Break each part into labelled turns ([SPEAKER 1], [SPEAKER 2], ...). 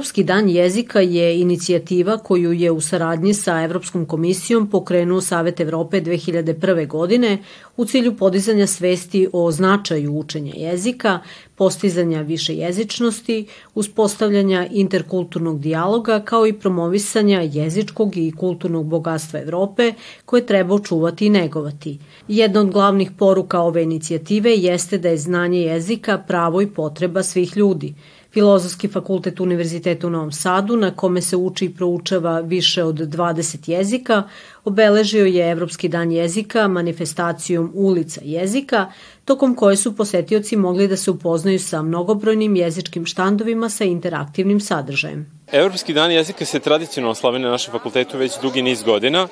[SPEAKER 1] Evropski dan jezika je inicijativa koju je u saradnji sa Evropskom komisijom pokrenuo Savet Evrope 2001. godine u cilju podizanja svesti o značaju učenja jezika, postizanja više jezičnosti, uspostavljanja interkulturnog dijaloga kao i promovisanja jezičkog i kulturnog bogatstva Evrope koje treba očuvati i negovati. Jedna od glavnih poruka ove inicijative jeste da je znanje jezika pravo i potreba svih ljudi – Filozofski fakultet Univerziteta u Novom Sadu, na kome se uči i proučava više od 20 jezika, obeležio je Evropski dan jezika manifestacijom Ulica jezika, tokom koje su posetioci mogli da se upoznaju sa mnogobrojnim jezičkim štandovima sa interaktivnim sadržajem.
[SPEAKER 2] Evropski dan jezika se tradicionalno slave na našem fakultetu već dugi niz godina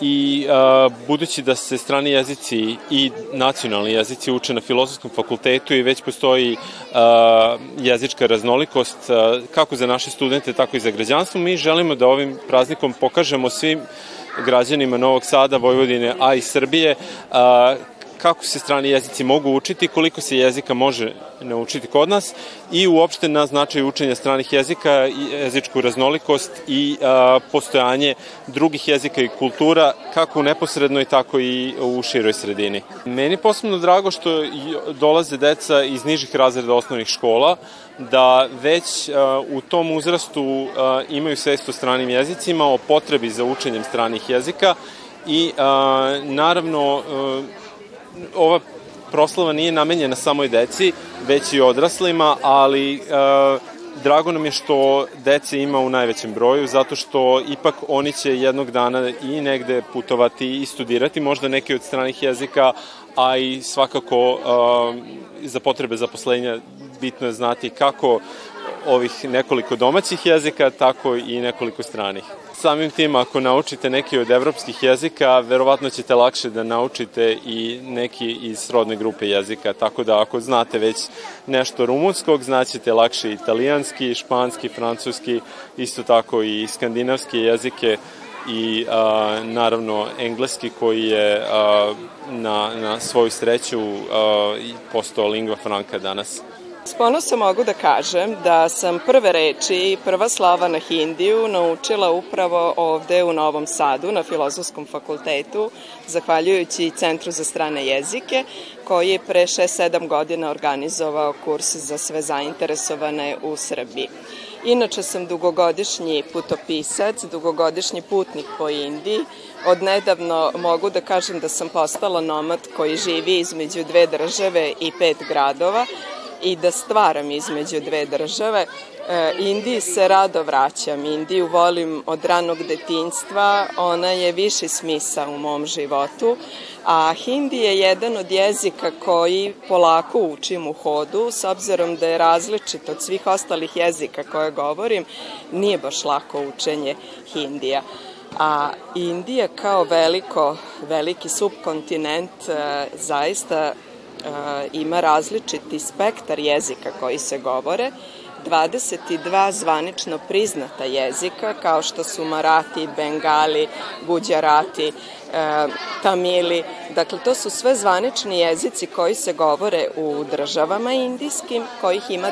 [SPEAKER 2] i a, budući da se strani jezici i nacionalni jezici uče na filozofskom fakultetu i već postoji a, jezička raznolikost a, kako za naše studente, tako i za građanstvo, mi želimo da ovim praznikom pokažemo svim građanima Novog Sada, Vojvodine, a i Srbije a, kako se strani jezici mogu učiti, koliko se jezika može naučiti kod nas i uopšte na značaj učenja stranih jezika, jezičku raznolikost i a, postojanje drugih jezika i kultura, kako u neposrednoj, tako i u široj sredini. Meni posebno drago što dolaze deca iz nižih razreda osnovnih škola, da već a, u tom uzrastu a, imaju svest o stranim jezicima, o potrebi za učenjem stranih jezika i a, naravno a, ova proslava nije namenjena samoj deci, već i odraslima, ali e, drago nam je što dece ima u najvećem broju, zato što ipak oni će jednog dana i negde putovati i studirati, možda neki od stranih jezika, a i svakako e, za potrebe zaposlenja bitno je znati kako ovih nekoliko domaćih jezika, tako i nekoliko stranih. Samim tim, ako naučite neki od evropskih jezika, verovatno ćete lakše da naučite i neki iz srodne grupe jezika, tako da ako znate već nešto rumunskog, znaćete lakše italijanski, španski, francuski, isto tako i skandinavske jezike i a, naravno engleski koji je a, na, na svoju sreću a, postao lingva franca danas.
[SPEAKER 3] S ponosom mogu da kažem da sam prve reči i prva slova na Hindiju naučila upravo ovde u Novom Sadu na Filozofskom fakultetu, zahvaljujući Centru za strane jezike, koji je pre 6-7 godina organizovao kurs za sve zainteresovane u Srbiji. Inače sam dugogodišnji putopisac, dugogodišnji putnik po Indiji. Odnedavno mogu da kažem da sam postala nomad koji živi između dve države i pet gradova, i da stvaram između dve države. E, Indiji se rado vraćam. Indiju volim od ranog detinjstva. Ona je viši smisa u mom životu. A hindi je jedan od jezika koji polako učim u hodu, s obzirom da je različit od svih ostalih jezika koje govorim, nije baš lako učenje hindija. A Indija kao veliko, veliki subkontinent e, zaista ima različiti spektar jezika koji se govore, 22 zvanično priznata jezika, kao što su Marati, Bengali, Guđarati, Tamili. Dakle, to su sve zvanični jezici koji se govore u državama indijskim, kojih ima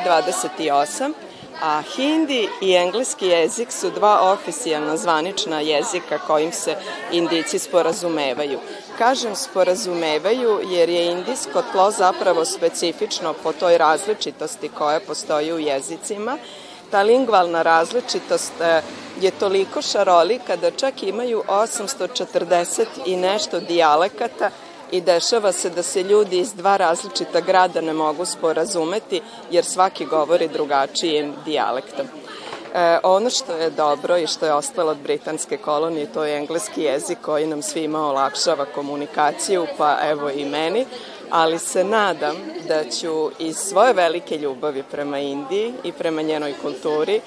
[SPEAKER 3] 28, a hindi i engleski jezik su dva oficijalna zvanična jezika kojim se indici sporazumevaju. Kažem sporazumevaju jer je indijsko tlo zapravo specifično po toj različitosti koja postoji u jezicima. Ta lingvalna različitost e, je toliko šarolika da čak imaju 840 i nešto dijalekata i dešava se da se ljudi iz dva različita grada ne mogu sporazumeti jer svaki govori drugačijim dijalektom. E, ono što je dobro i što je ostalo od britanske kolonije, to je engleski jezik koji nam svima olakšava komunikaciju, pa evo i meni, ali se nadam da ću iz svoje velike ljubavi prema Indiji i prema njenoj kulturi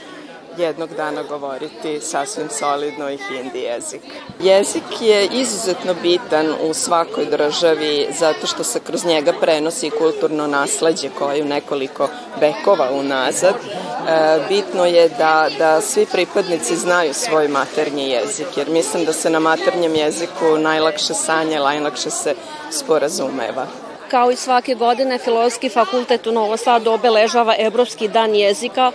[SPEAKER 3] jednog dana govoriti sasvim solidno i hindi jezik. Jezik je izuzetno bitan u svakoj državi zato što se kroz njega prenosi kulturno nasledđe koje je nekoliko vekova unazad. E, bitno je da, da svi pripadnici znaju svoj maternji jezik, jer mislim da se na maternjem jeziku najlakše sanje, najlakše se sporazumeva.
[SPEAKER 4] Kao i svake godine, Filozofski fakultet u Novo Sadu obeležava Evropski dan jezika.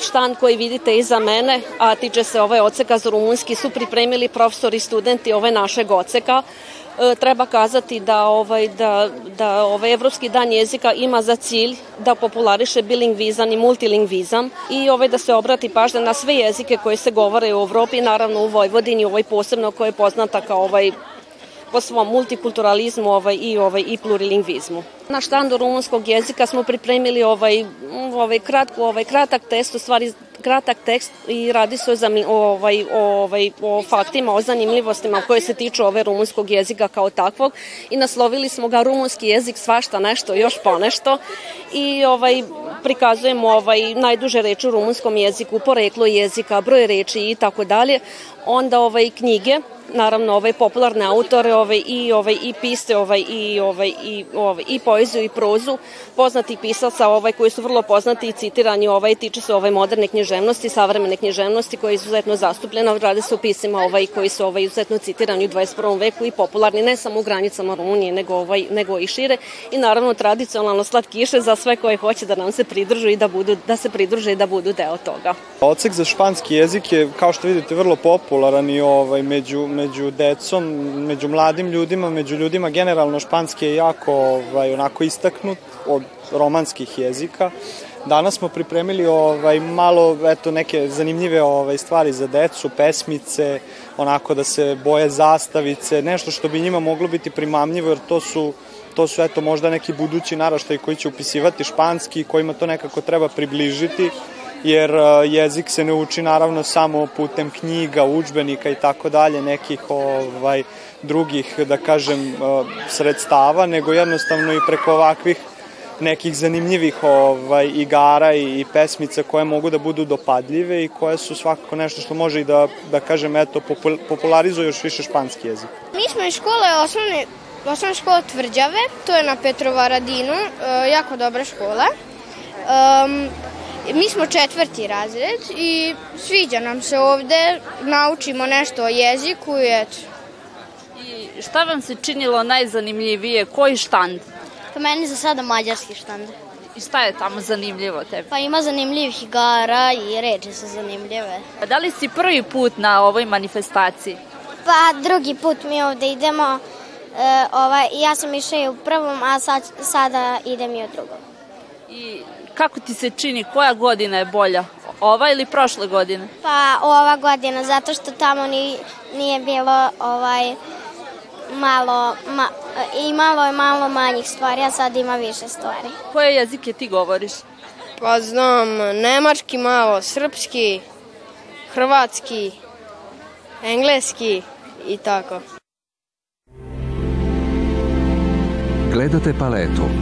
[SPEAKER 4] Štan koji vidite iza mene, a tiče se ovaj oceka za rumunski, su pripremili profesori i studenti ove našeg oceka. E, treba kazati da ovaj da da ovaj evropski dan jezika ima za cilj da populariše bilingvizam i multilingvizam i ovaj da se obrati pažnja na sve jezike koje se govore u Evropi, naravno u Vojvodini, ovaj posebno koja je poznata kao ovaj po svom multikulturalizmu ovaj, i, ovaj, i plurilingvizmu. Na štandu rumunskog jezika smo pripremili ovaj, ovaj, kratku, ovaj, kratak test, u stvari kratak tekst i radi se o, ovaj, o, ovaj, o faktima, o zanimljivostima koje se tiču ove rumunskog jezika kao takvog i naslovili smo ga rumunski jezik svašta nešto, još ponešto i ovaj, prikazujemo ovaj, najduže reči u rumunskom jeziku, poreklo jezika, broj reči i tako dalje. Onda ovaj, knjige naravno ovaj popularne autore ovaj i ovaj i piste ovaj i ovaj i ovaj i poeziju i prozu poznati pisaca ovaj koji su vrlo poznati i citirani ovaj tiče se ovaj moderne književnosti savremene književnosti koja je izuzetno zastupljena radi se o pisima ovaj koji su ovaj izuzetno citirani u 21. veku i popularni ne samo u granicama Rumunije nego ovaj nego i šire i naravno tradicionalno slatkiše za sve koje hoće da nam se pridružu i da budu da se pridruže i da budu deo toga.
[SPEAKER 5] Odsek za španski jezik je kao što vidite vrlo popularan i ovaj među među decom, među mladim ljudima, među ljudima generalno španski je jako ovaj, onako istaknut od romanskih jezika. Danas smo pripremili ovaj malo eto neke zanimljive ovaj stvari za decu, pesmice, onako da se boje zastavice, nešto što bi njima moglo biti primamljivo jer to su to su eto možda neki budući naraštaj koji će upisivati španski, kojima to nekako treba približiti jer e, jezik se ne uči naravno samo putem knjiga, učbenika i tako dalje, nekih ovaj drugih da kažem e, sredstava, nego jednostavno i preko ovakvih nekih zanimljivih ovaj, igara i, i pesmica koje mogu da budu dopadljive i koje su svakako nešto što može i da, da kažem, eto, popularizuje još više španski jezik.
[SPEAKER 6] Mi smo iz škole osnovne, osnovne škole Tvrđave, to je na Petrovaradinu, e, jako dobra škola. Um, Mi smo četvrti razred i sviđa nam se ovde, naučimo nešto o jeziku i eto.
[SPEAKER 7] I šta vam se činilo najzanimljivije? Koji štand?
[SPEAKER 6] Pa meni za sada mađarski štand.
[SPEAKER 7] I šta je tamo zanimljivo tebi?
[SPEAKER 6] Pa ima zanimljivih igara i reči su zanimljive.
[SPEAKER 7] A da li si prvi put na ovoj manifestaciji?
[SPEAKER 6] Pa drugi put mi ovde idemo. E, ovaj, ja sam išao i u prvom, a sad, sada idem i u drugom.
[SPEAKER 7] I kako ti se čini, koja godina je bolja? Ova ili prošle godine?
[SPEAKER 6] Pa ova godina, zato što tamo ni, nije bilo ovaj malo, ma, i malo je malo manjih stvari, a sad ima više stvari.
[SPEAKER 7] Koje jezike ti govoriš?
[SPEAKER 8] Pa znam, nemački malo, srpski, hrvatski, engleski i tako.
[SPEAKER 9] Gledate paletu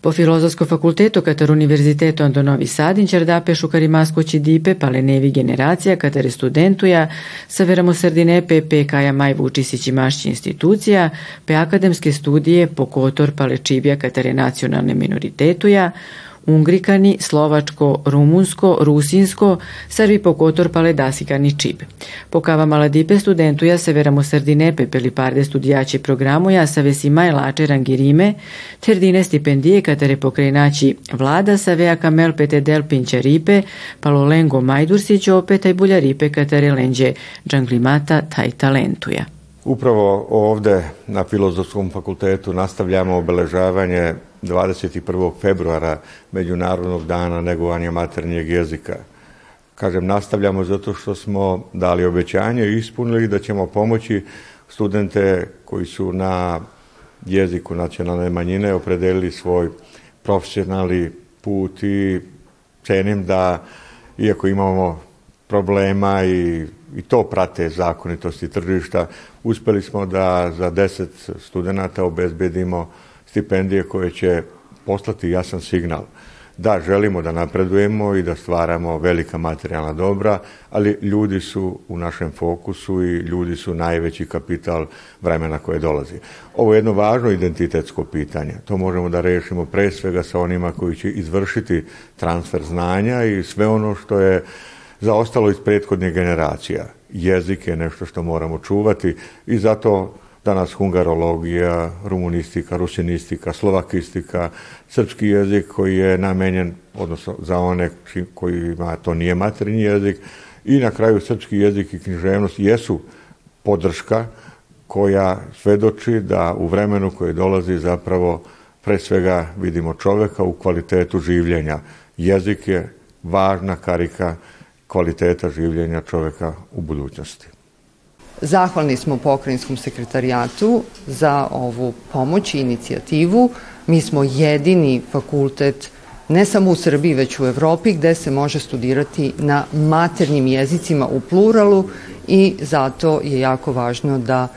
[SPEAKER 1] Po Filozofskom fakultetu Katar Univerzitetu do Novi Sad, inčerdape šukarimaskoći dipe, pale nevi generacija, katare studentuja, saveramo sredine PP Kaja Maj Vučisić i Mašći institucija, pe akademske studije po Kotor pale Čibija katare nacionalne minoritetuja, ungrikani, slovačko, rumunsko, rusinsko, servi po kotor pale dasikani čip. Pokava maladipe studentuja se veramo sardine pepeli parde studijači programuja sa vesimaj lače rangirime, terdine stipendije katere pokrenaći vlada sa vea kamel pete del pinčaripe, palolengo majdursić opet taj buljaripe katere lenđe džanglimata taj talentuja.
[SPEAKER 10] Upravo ovde na Filozofskom fakultetu nastavljamo obeležavanje 21. februara Međunarodnog dana negovanja maternjeg jezika. Kažem, nastavljamo zato što smo dali obećanje i ispunili da ćemo pomoći studente koji su na jeziku nacionalne manjine opredelili svoj profesionalni put i cenim da, iako imamo problema i, i to prate zakonitosti tržišta, uspeli smo da za 10 studenta obezbedimo stipendije koje će poslati jasan signal Da, želimo da napredujemo i da stvaramo velika materijalna dobra, ali ljudi su u našem fokusu i ljudi su najveći kapital vremena koje dolazi. Ovo je jedno važno identitetsko pitanje. To možemo da rešimo pre svega sa onima koji će izvršiti transfer znanja i sve ono što je zaostalo iz prethodnih generacija. Jezik je nešto što moramo čuvati i zato danas hungarologija, rumunistika, rusinistika, slovakistika, srpski jezik koji je namenjen, odnosno za one kojima to nije materinji jezik, i na kraju srpski jezik i književnost jesu podrška koja svedoči da u vremenu koje dolazi zapravo pre svega vidimo čoveka u kvalitetu življenja. Jezik je važna karika kvaliteta življenja čoveka u budućnosti.
[SPEAKER 11] Zahvalni smo pokrajinskom sekretarijatu za ovu pomoć i inicijativu. Mi smo jedini fakultet ne samo u Srbiji, već u Evropi, gde se može studirati na maternjim jezicima u pluralu i zato je jako važno da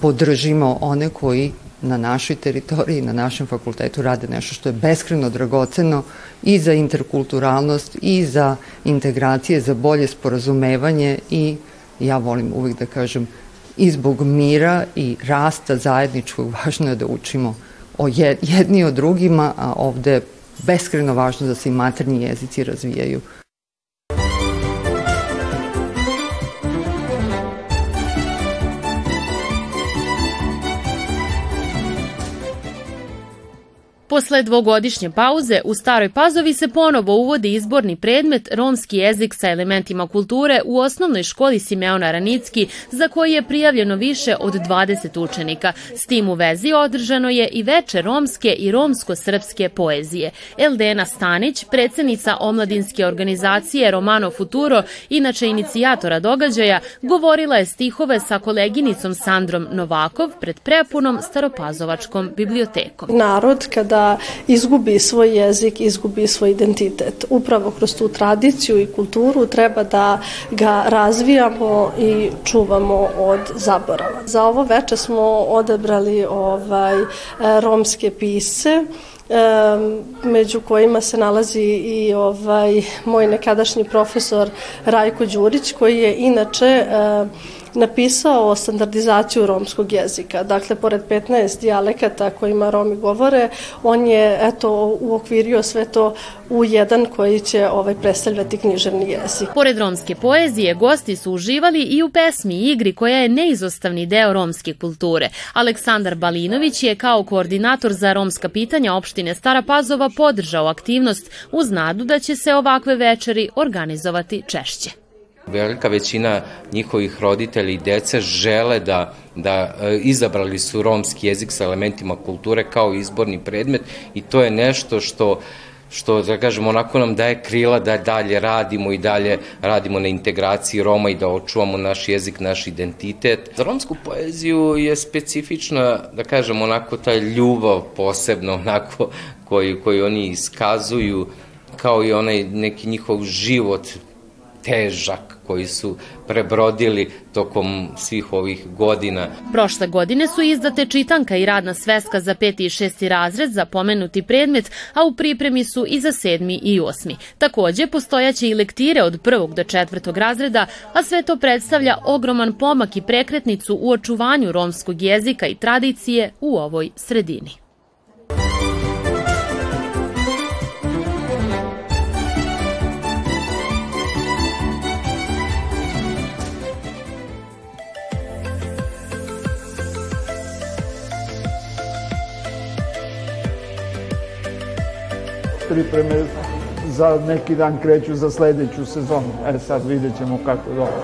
[SPEAKER 11] podržimo one koji na našoj teritoriji, na našem fakultetu rade nešto što je beskreno dragoceno i za interkulturalnost i za integracije, za bolje sporazumevanje i ja volim uvek da kažem i zbog mira i rasta zajedničkog važno je da učimo o jedni o drugima, a ovde je beskreno važno da se i maternji jezici razvijaju.
[SPEAKER 12] Posle dvogodišnje pauze u Staroj Pazovi se ponovo uvodi izborni predmet romski jezik sa elementima kulture u osnovnoj školi Simeona Ranicki za koji je prijavljeno više od 20 učenika. S tim u vezi održano je i veče romske i romsko-srpske poezije. Eldena Stanić, predsednica omladinske organizacije Romano Futuro, inače inicijatora događaja, govorila je stihove sa koleginicom Sandrom Novakov pred prepunom Staropazovačkom bibliotekom.
[SPEAKER 13] Narod kada izgubi svoj jezik, izgubi svoj identitet. Upravo kroz tu tradiciju i kulturu treba da ga razvijamo i čuvamo od zaborava. Za ovo veče smo odebrali ovaj romske pise među kojima se nalazi i ovaj moj nekadašnji profesor Rajko Đurić koji je inače napisao standardizaciju romskog jezika. Dakle, pored 15 dijalekata kojima Romi govore, on je eto uokvirio sve to u jedan koji će ovaj predstavljati književni jezik.
[SPEAKER 12] Pored romske poezije, gosti su uživali i u pesmi i igri koja je neizostavni deo romske kulture. Aleksandar Balinović je kao koordinator za romska pitanja opštine Stara Pazova podržao aktivnost uz nadu da će se ovakve večeri organizovati češće.
[SPEAKER 14] Velika većina njihovih roditelja i dece žele da, da e, izabrali su romski jezik sa elementima kulture kao izborni predmet i to je nešto što što, da kažemo, onako nam daje krila da dalje radimo i dalje radimo na integraciji Roma i da očuvamo naš jezik, naš identitet. Za romsku poeziju je specifična, da kažemo, onako ta ljubav posebno, onako, koju, koju oni iskazuju, kao i onaj neki njihov život težak koji su prebrodili tokom svih ovih godina.
[SPEAKER 12] Prošle godine su izdate čitanka i radna sveska za peti i šesti razred za pomenuti predmet, a u pripremi su i za sedmi i osmi. Takođe, postojaće i lektire od prvog do četvrtog razreda, a sve to predstavlja ogroman pomak i prekretnicu u očuvanju romskog jezika i tradicije u ovoj sredini.
[SPEAKER 15] Pripreme za neki dan kreću za sledeću sezonu. E sad vidjet ćemo kako je dobro.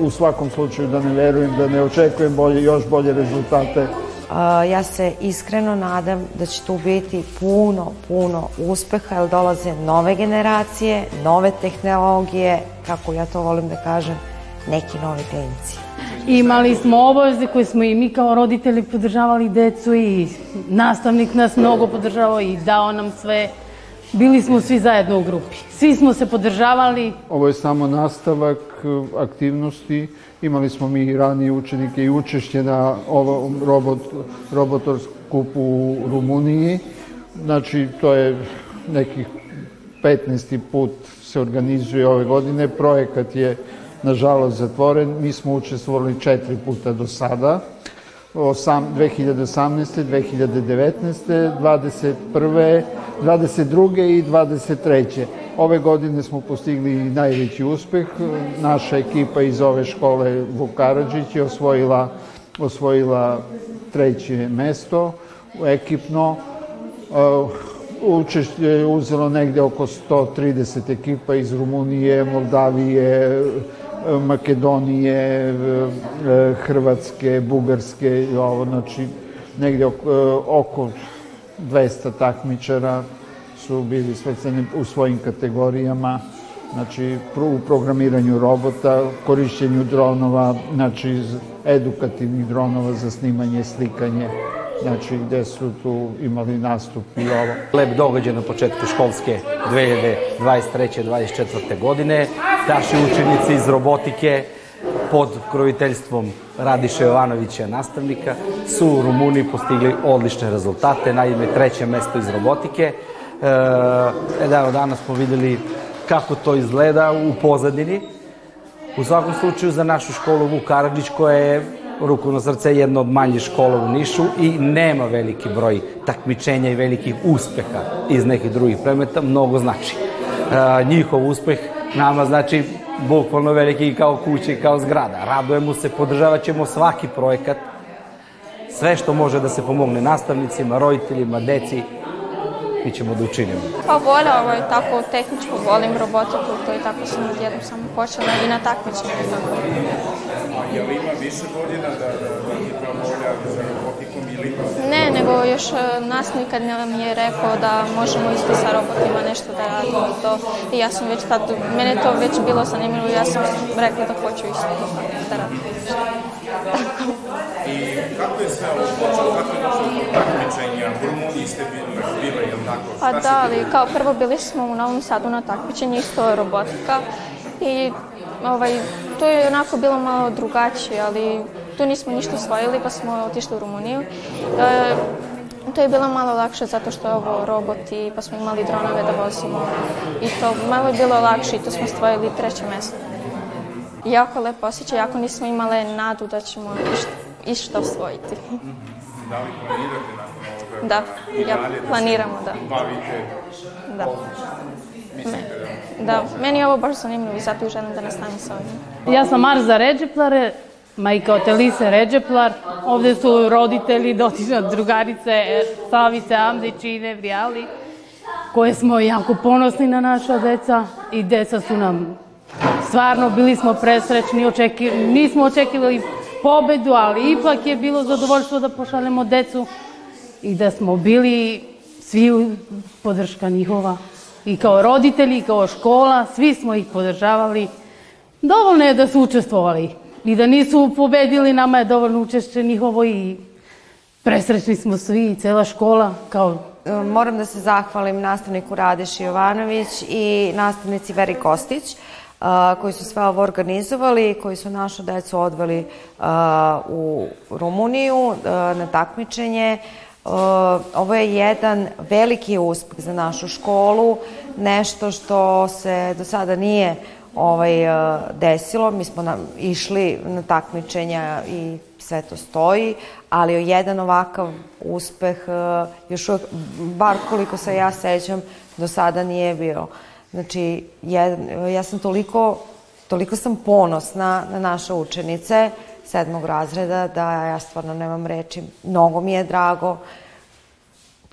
[SPEAKER 15] U svakom slučaju da ne verujem, da ne očekujem bolje, još bolje rezultate.
[SPEAKER 16] ja se iskreno nadam da će tu biti puno, puno uspeha, jer dolaze nove generacije, nove tehnologije, kako ja to volim da kažem, neki novi klinici.
[SPEAKER 17] Imali smo obaveze koje smo i mi kao roditelji podržavali decu i nastavnik nas mnogo podržavao i dao nam sve Bili smo svi zajedno u grupi. Svi smo se podržavali.
[SPEAKER 15] Ovo je samo nastavak e, aktivnosti. Imali smo mi i ranije učenike i učešće na ovom robot, robotorskupu u Rumuniji. Znači, to je nekih 15. put se organizuje ove godine. Projekat je nažalost zatvoren. Mi smo učestvovali četiri puta do sada. 2018. 2019. 21. 22. i 23. Ove godine smo postigli najveći uspeh. Naša ekipa iz ove škole Vukarađić je osvojila, osvojila treće mesto ekipno. Učešće je uzelo negde oko 130 ekipa iz Rumunije, Moldavije, Makedonije, Hrvatske, Bugarske, ovo, znači negde oko, oko 200 takmičara su bili svrstani u svojim kategorijama, znači u programiranju robota, korišćenju dronova, znači edukativnih dronova za snimanje, slikanje, znači gde su tu imali nastup i ovo.
[SPEAKER 18] Lep događaj na početku školske 2023-2024. godine. Naši učenici iz robotike pod kroviteljstvom Radiša Jovanovića, nastavnika, su u Rumuniji postigli odlične rezultate, naime treće mesto iz robotike. E, da, danas smo videli kako to izgleda u pozadini. U svakom slučaju za našu školu Vuk Karadžić koja je ruku na srce jedna od manjih škola u Nišu i nema veliki broj takmičenja i velikih uspeha iz nekih drugih predmeta, mnogo znači. E, njihov uspeh nama znači bukvalno veliki kao kuće kao zgrada. Radujemo se, podržavat ćemo svaki projekat, sve što može da se pomogne nastavnicima, roditeljima, deci, mi ćemo da učinimo.
[SPEAKER 19] Pa volim ovo je tako tehničko, volim robotiku, to i tako sam jednom samo počela i na takmičenju.
[SPEAKER 20] Je li ima više godina da, da, da je ta volja za robotikom ili...
[SPEAKER 19] Ne, nego još e, nastavnik kad nam je rekao da možemo isto sa robotima nešto da radimo i to. I ja sam već tad, mene to već bilo zanimljivo, ja sam rekla da hoću isto da radim.
[SPEAKER 20] Tako. Kako je sve ovo počelo, kako je došlo do takmičenja? U Rumuniji ste bili, bile, je li tako?
[SPEAKER 19] Pa da, ali kao prvo bili smo u Novom Sadu na takmičenju, isto robotika. I ovaj, to je onako bilo malo drugačije, ali tu nismo ništa osvojili pa smo otišli u Rumuniju. E, to je bilo malo lakše zato što je ovo roboti, pa smo imali dronove da vozimo i to malo je bilo lakše i to smo osvojili treće mesto. Jako lepo osjećaj, jako nismo imale nadu da ćemo išta, išta osvojiti.
[SPEAKER 20] Da li planirate nakon ovoga?
[SPEAKER 19] Da, ja planiramo, da.
[SPEAKER 20] Bavite?
[SPEAKER 19] Da.
[SPEAKER 20] Mislite da?
[SPEAKER 19] Da, meni je ovo baš zanimljivo i zato želim da nastavim sa ovim.
[SPEAKER 17] Ja sam Marza Ređeplare, majka od Elise Ređeplar. Ovde su roditelji, dotična drugarice Savice Amdić i Nevrijali, koje smo jako ponosni na naša deca i deca su nam stvarno bili smo presrećni, očeki, nismo očekivali pobedu, ali ipak je bilo zadovoljstvo da pošaljemo decu i da smo bili svi podrška njihova. I kao roditelji, i kao škola, svi smo ih podržavali. Dovoljno je da su učestvovali. I da nisu pobedili, nama je dovoljno učešće njihovo i presrećni smo svi cela škola kao
[SPEAKER 16] Moram da se zahvalim nastavniku Radeši Jovanović i nastavnici Veri Kostić koji su sve ovo organizovali, koji su našu decu odveli u Rumuniju na takmičenje. Ovo je jedan veliki uspeh za našu školu, nešto što se do sada nije ovaj, desilo. Mi smo nam išli na takmičenja i sve to stoji, ali jedan ovakav uspeh još uvek, bar koliko se ja sećam, do sada nije bio. Znači, ja, ja sam toliko, toliko sam ponosna na naše učenice sedmog razreda da ja stvarno nemam reči. Mnogo mi je drago.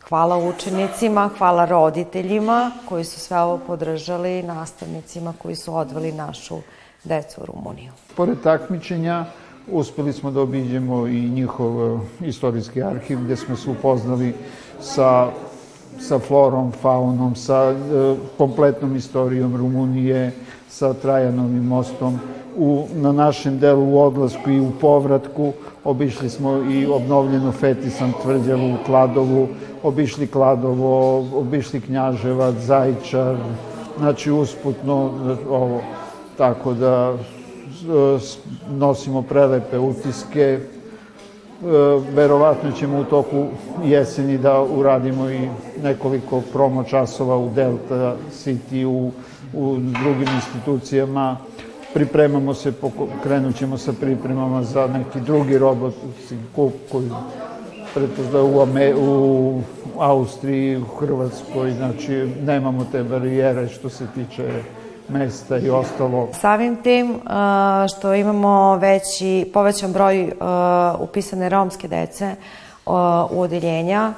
[SPEAKER 16] Hvala učenicima, hvala roditeljima koji su sve ovo podržali, nastavnicima koji su odveli našu decu u Rumuniju.
[SPEAKER 15] Pored takmičenja, uspeli smo da obiđemo i njihov istorijski arhiv gde smo se upoznali sa sa florom, faunom, sa e, kompletnom istorijom Rumunije, sa Trajanovim mostom. U, na našem delu u odlasku i u povratku obišli smo i obnovljenu Fetisan tvrđavu u Kladovu, obišli Kladovo, obišli Knjaževac, Zajčar, znači usputno ovo, tako da nosimo prelepe utiske, verovatno ćemo u toku jeseni da uradimo i nekoliko promo časova u Delta City, u, u drugim institucijama. Pripremamo se, krenut ćemo sa pripremama za neki drugi robot koji pretpostavljaju u, Ame, u Austriji, u Hrvatskoj, znači nemamo te barijere što se tiče mesta i ostalo.
[SPEAKER 16] Samim tim uh, što imamo veći, povećan broj uh, upisane romske dece uh, u odeljenja,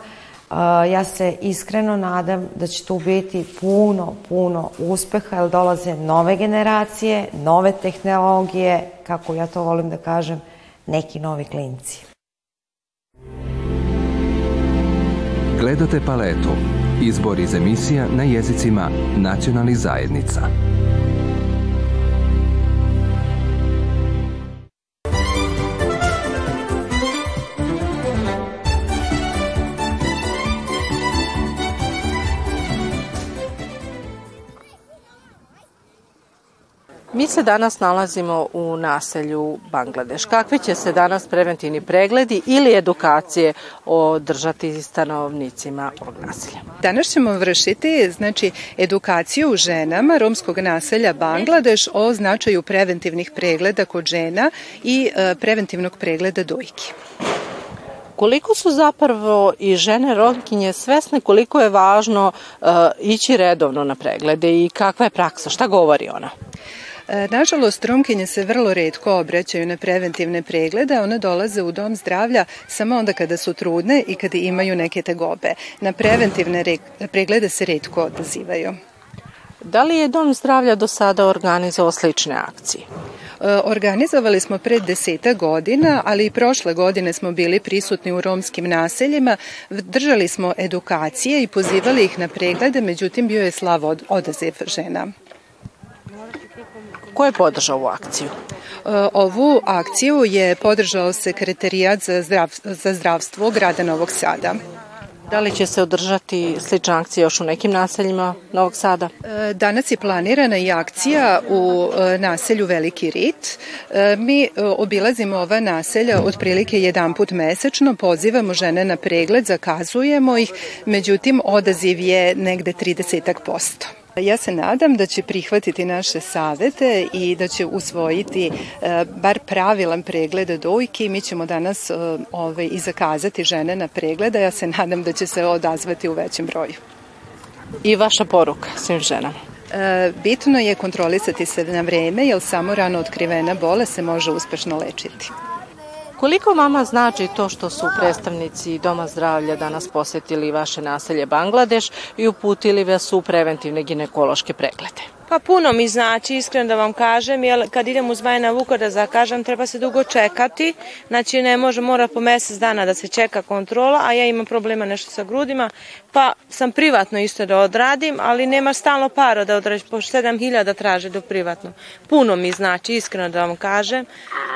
[SPEAKER 16] ja se iskreno nadam da će tu biti puno, puno uspeha, jer dolaze nove generacije, nove tehnologije, kako ja to volim da kažem, neki novi klinci.
[SPEAKER 9] Gledate paletu. Izbor iz emisija na jezicima nacionalnih zajednica.
[SPEAKER 21] Mi se danas nalazimo u naselju Bangladeš. Kakvi će se danas preventivni pregledi ili edukacije održati stanovnicima ovog naselja?
[SPEAKER 22] Danas ćemo vršiti znači, edukaciju ženama romskog naselja Bangladeš o značaju preventivnih pregleda kod žena i e, preventivnog pregleda dojki.
[SPEAKER 21] Koliko su zapravo i žene romkinje svesne koliko je važno uh, ići redovno na preglede i kakva je praksa, šta govori ona?
[SPEAKER 22] Nažalost, Romkinje se vrlo redko obraćaju na preventivne preglede, one dolaze u dom zdravlja samo onda kada su trudne i kada imaju neke tegobe. Na preventivne preglede se redko odazivaju.
[SPEAKER 21] Da li je Dom zdravlja do sada organizovao slične akcije?
[SPEAKER 22] E, organizovali smo pred deseta godina, ali i prošle godine smo bili prisutni u romskim naseljima. Držali smo edukacije i pozivali ih na preglede, međutim bio je slav odaziv žena.
[SPEAKER 21] Ko je podržao ovu akciju?
[SPEAKER 22] E, ovu akciju je podržao sekretarijat za, zdrav, za zdravstvo grada Novog Sada.
[SPEAKER 21] Da li će se održati slična akcija još u nekim naseljima Novog Sada?
[SPEAKER 22] E, danas je planirana i akcija u e, naselju Veliki Rit. Mi obilazimo ova naselja otprilike jedan put mesečno, pozivamo žene na pregled, zakazujemo ih, međutim odaziv je negde 30 posto. Ja se nadam da će prihvatiti naše savete i da će usvojiti e, bar pravilan pregled dojke mi ćemo danas e, ovaj, i zakazati žene na pregleda. Ja se nadam da će se odazvati u većem broju.
[SPEAKER 21] I vaša poruka svim ženama?
[SPEAKER 22] E, bitno je kontrolisati se na vreme, jer samo rano otkrivena bola se može uspešno lečiti.
[SPEAKER 21] Koliko vama znači to što su predstavnici Doma zdravlja danas posetili vaše naselje Bangladeš i uputili vas u preventivne ginekološke preglede?
[SPEAKER 23] Pa puno mi znači, iskreno da vam kažem, jer kad idem uz Vajna Vuka da zakažem, treba se dugo čekati, znači ne može, mora po mesec dana da se čeka kontrola, a ja imam problema nešto sa grudima, pa sam privatno isto da odradim, ali nema stalno para da odradim, po 7000 traže do privatno. Puno mi znači, iskreno da vam kažem,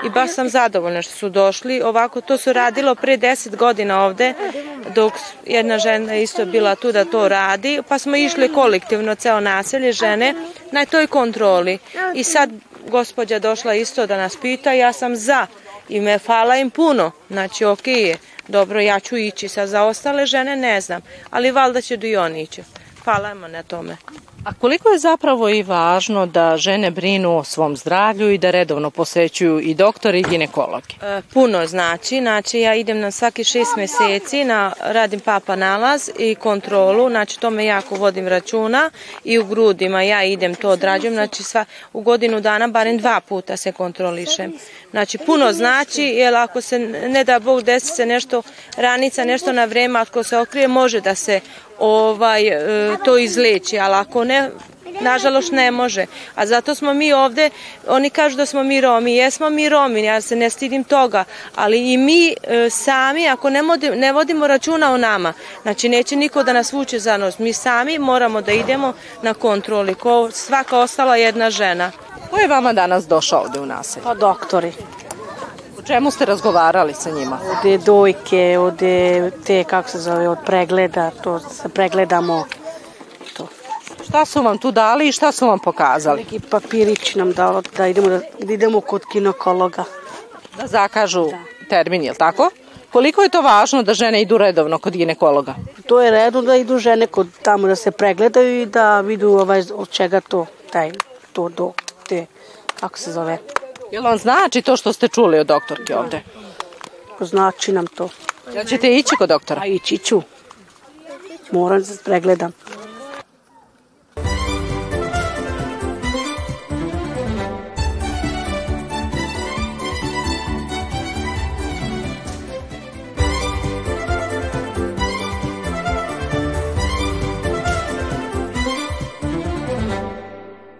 [SPEAKER 23] i baš sam zadovoljna što su došli, ovako to su radilo pre 10 godina ovde, dok jedna žena isto bila tu da to radi, pa smo išli kolektivno, ceo naselje žene, na toj kontroli. I sad gospođa došla isto da nas pita, ja sam za i me fala im puno, znači ok je, dobro ja ću ići, sad za ostale žene ne znam, ali valjda će do i oni ići. Hvala na tome.
[SPEAKER 21] A koliko je zapravo i važno da žene brinu o svom zdravlju i da redovno posećuju i doktori i ginekologi?
[SPEAKER 23] E, puno znači, znači ja idem na svaki šest meseci, na, radim papa nalaz i kontrolu, znači to me jako vodim računa i u grudima ja idem to odrađujem, znači sva, u godinu dana barem dva puta se kontrolišem. Znači puno znači, jer ako se ne da Bog desi se nešto, ranica nešto na vreme, ako se okrije može da se ovaj, e, to izleči, ali ako ne, nažalost ne može. A zato smo mi ovde, oni kažu da smo mi Romi, jesmo mi Romi, ja se ne stidim toga, ali i mi e, sami, ako ne, vodimo, ne vodimo računa o nama, znači neće niko da nas vuče za nos, mi sami moramo da idemo na kontroli, ko svaka ostala jedna žena.
[SPEAKER 21] Ko je vama danas došao ovde u naselje?
[SPEAKER 23] Pa doktori.
[SPEAKER 21] O čemu ste razgovarali sa njima?
[SPEAKER 23] Ode dojke, ode te, kako se zove, od pregleda, to se pregledamo.
[SPEAKER 21] Šta su vam tu dali i šta su vam pokazali?
[SPEAKER 23] Neki papirić nam dao da idemo, da, da idemo kod ginekologa.
[SPEAKER 21] Da zakažu da. termin, je li tako? Koliko je to važno da žene idu redovno kod ginekologa?
[SPEAKER 24] To je redno da idu žene kod tamo da se pregledaju i da vidu ovaj, od čega to, taj, to do, te, kako se zove.
[SPEAKER 21] Jel vam znači to što ste čuli od doktorke ovde?
[SPEAKER 24] Znači nam to.
[SPEAKER 21] Jel ćete ići kod doktora?
[SPEAKER 24] A ići ću. Moram da se pregledam.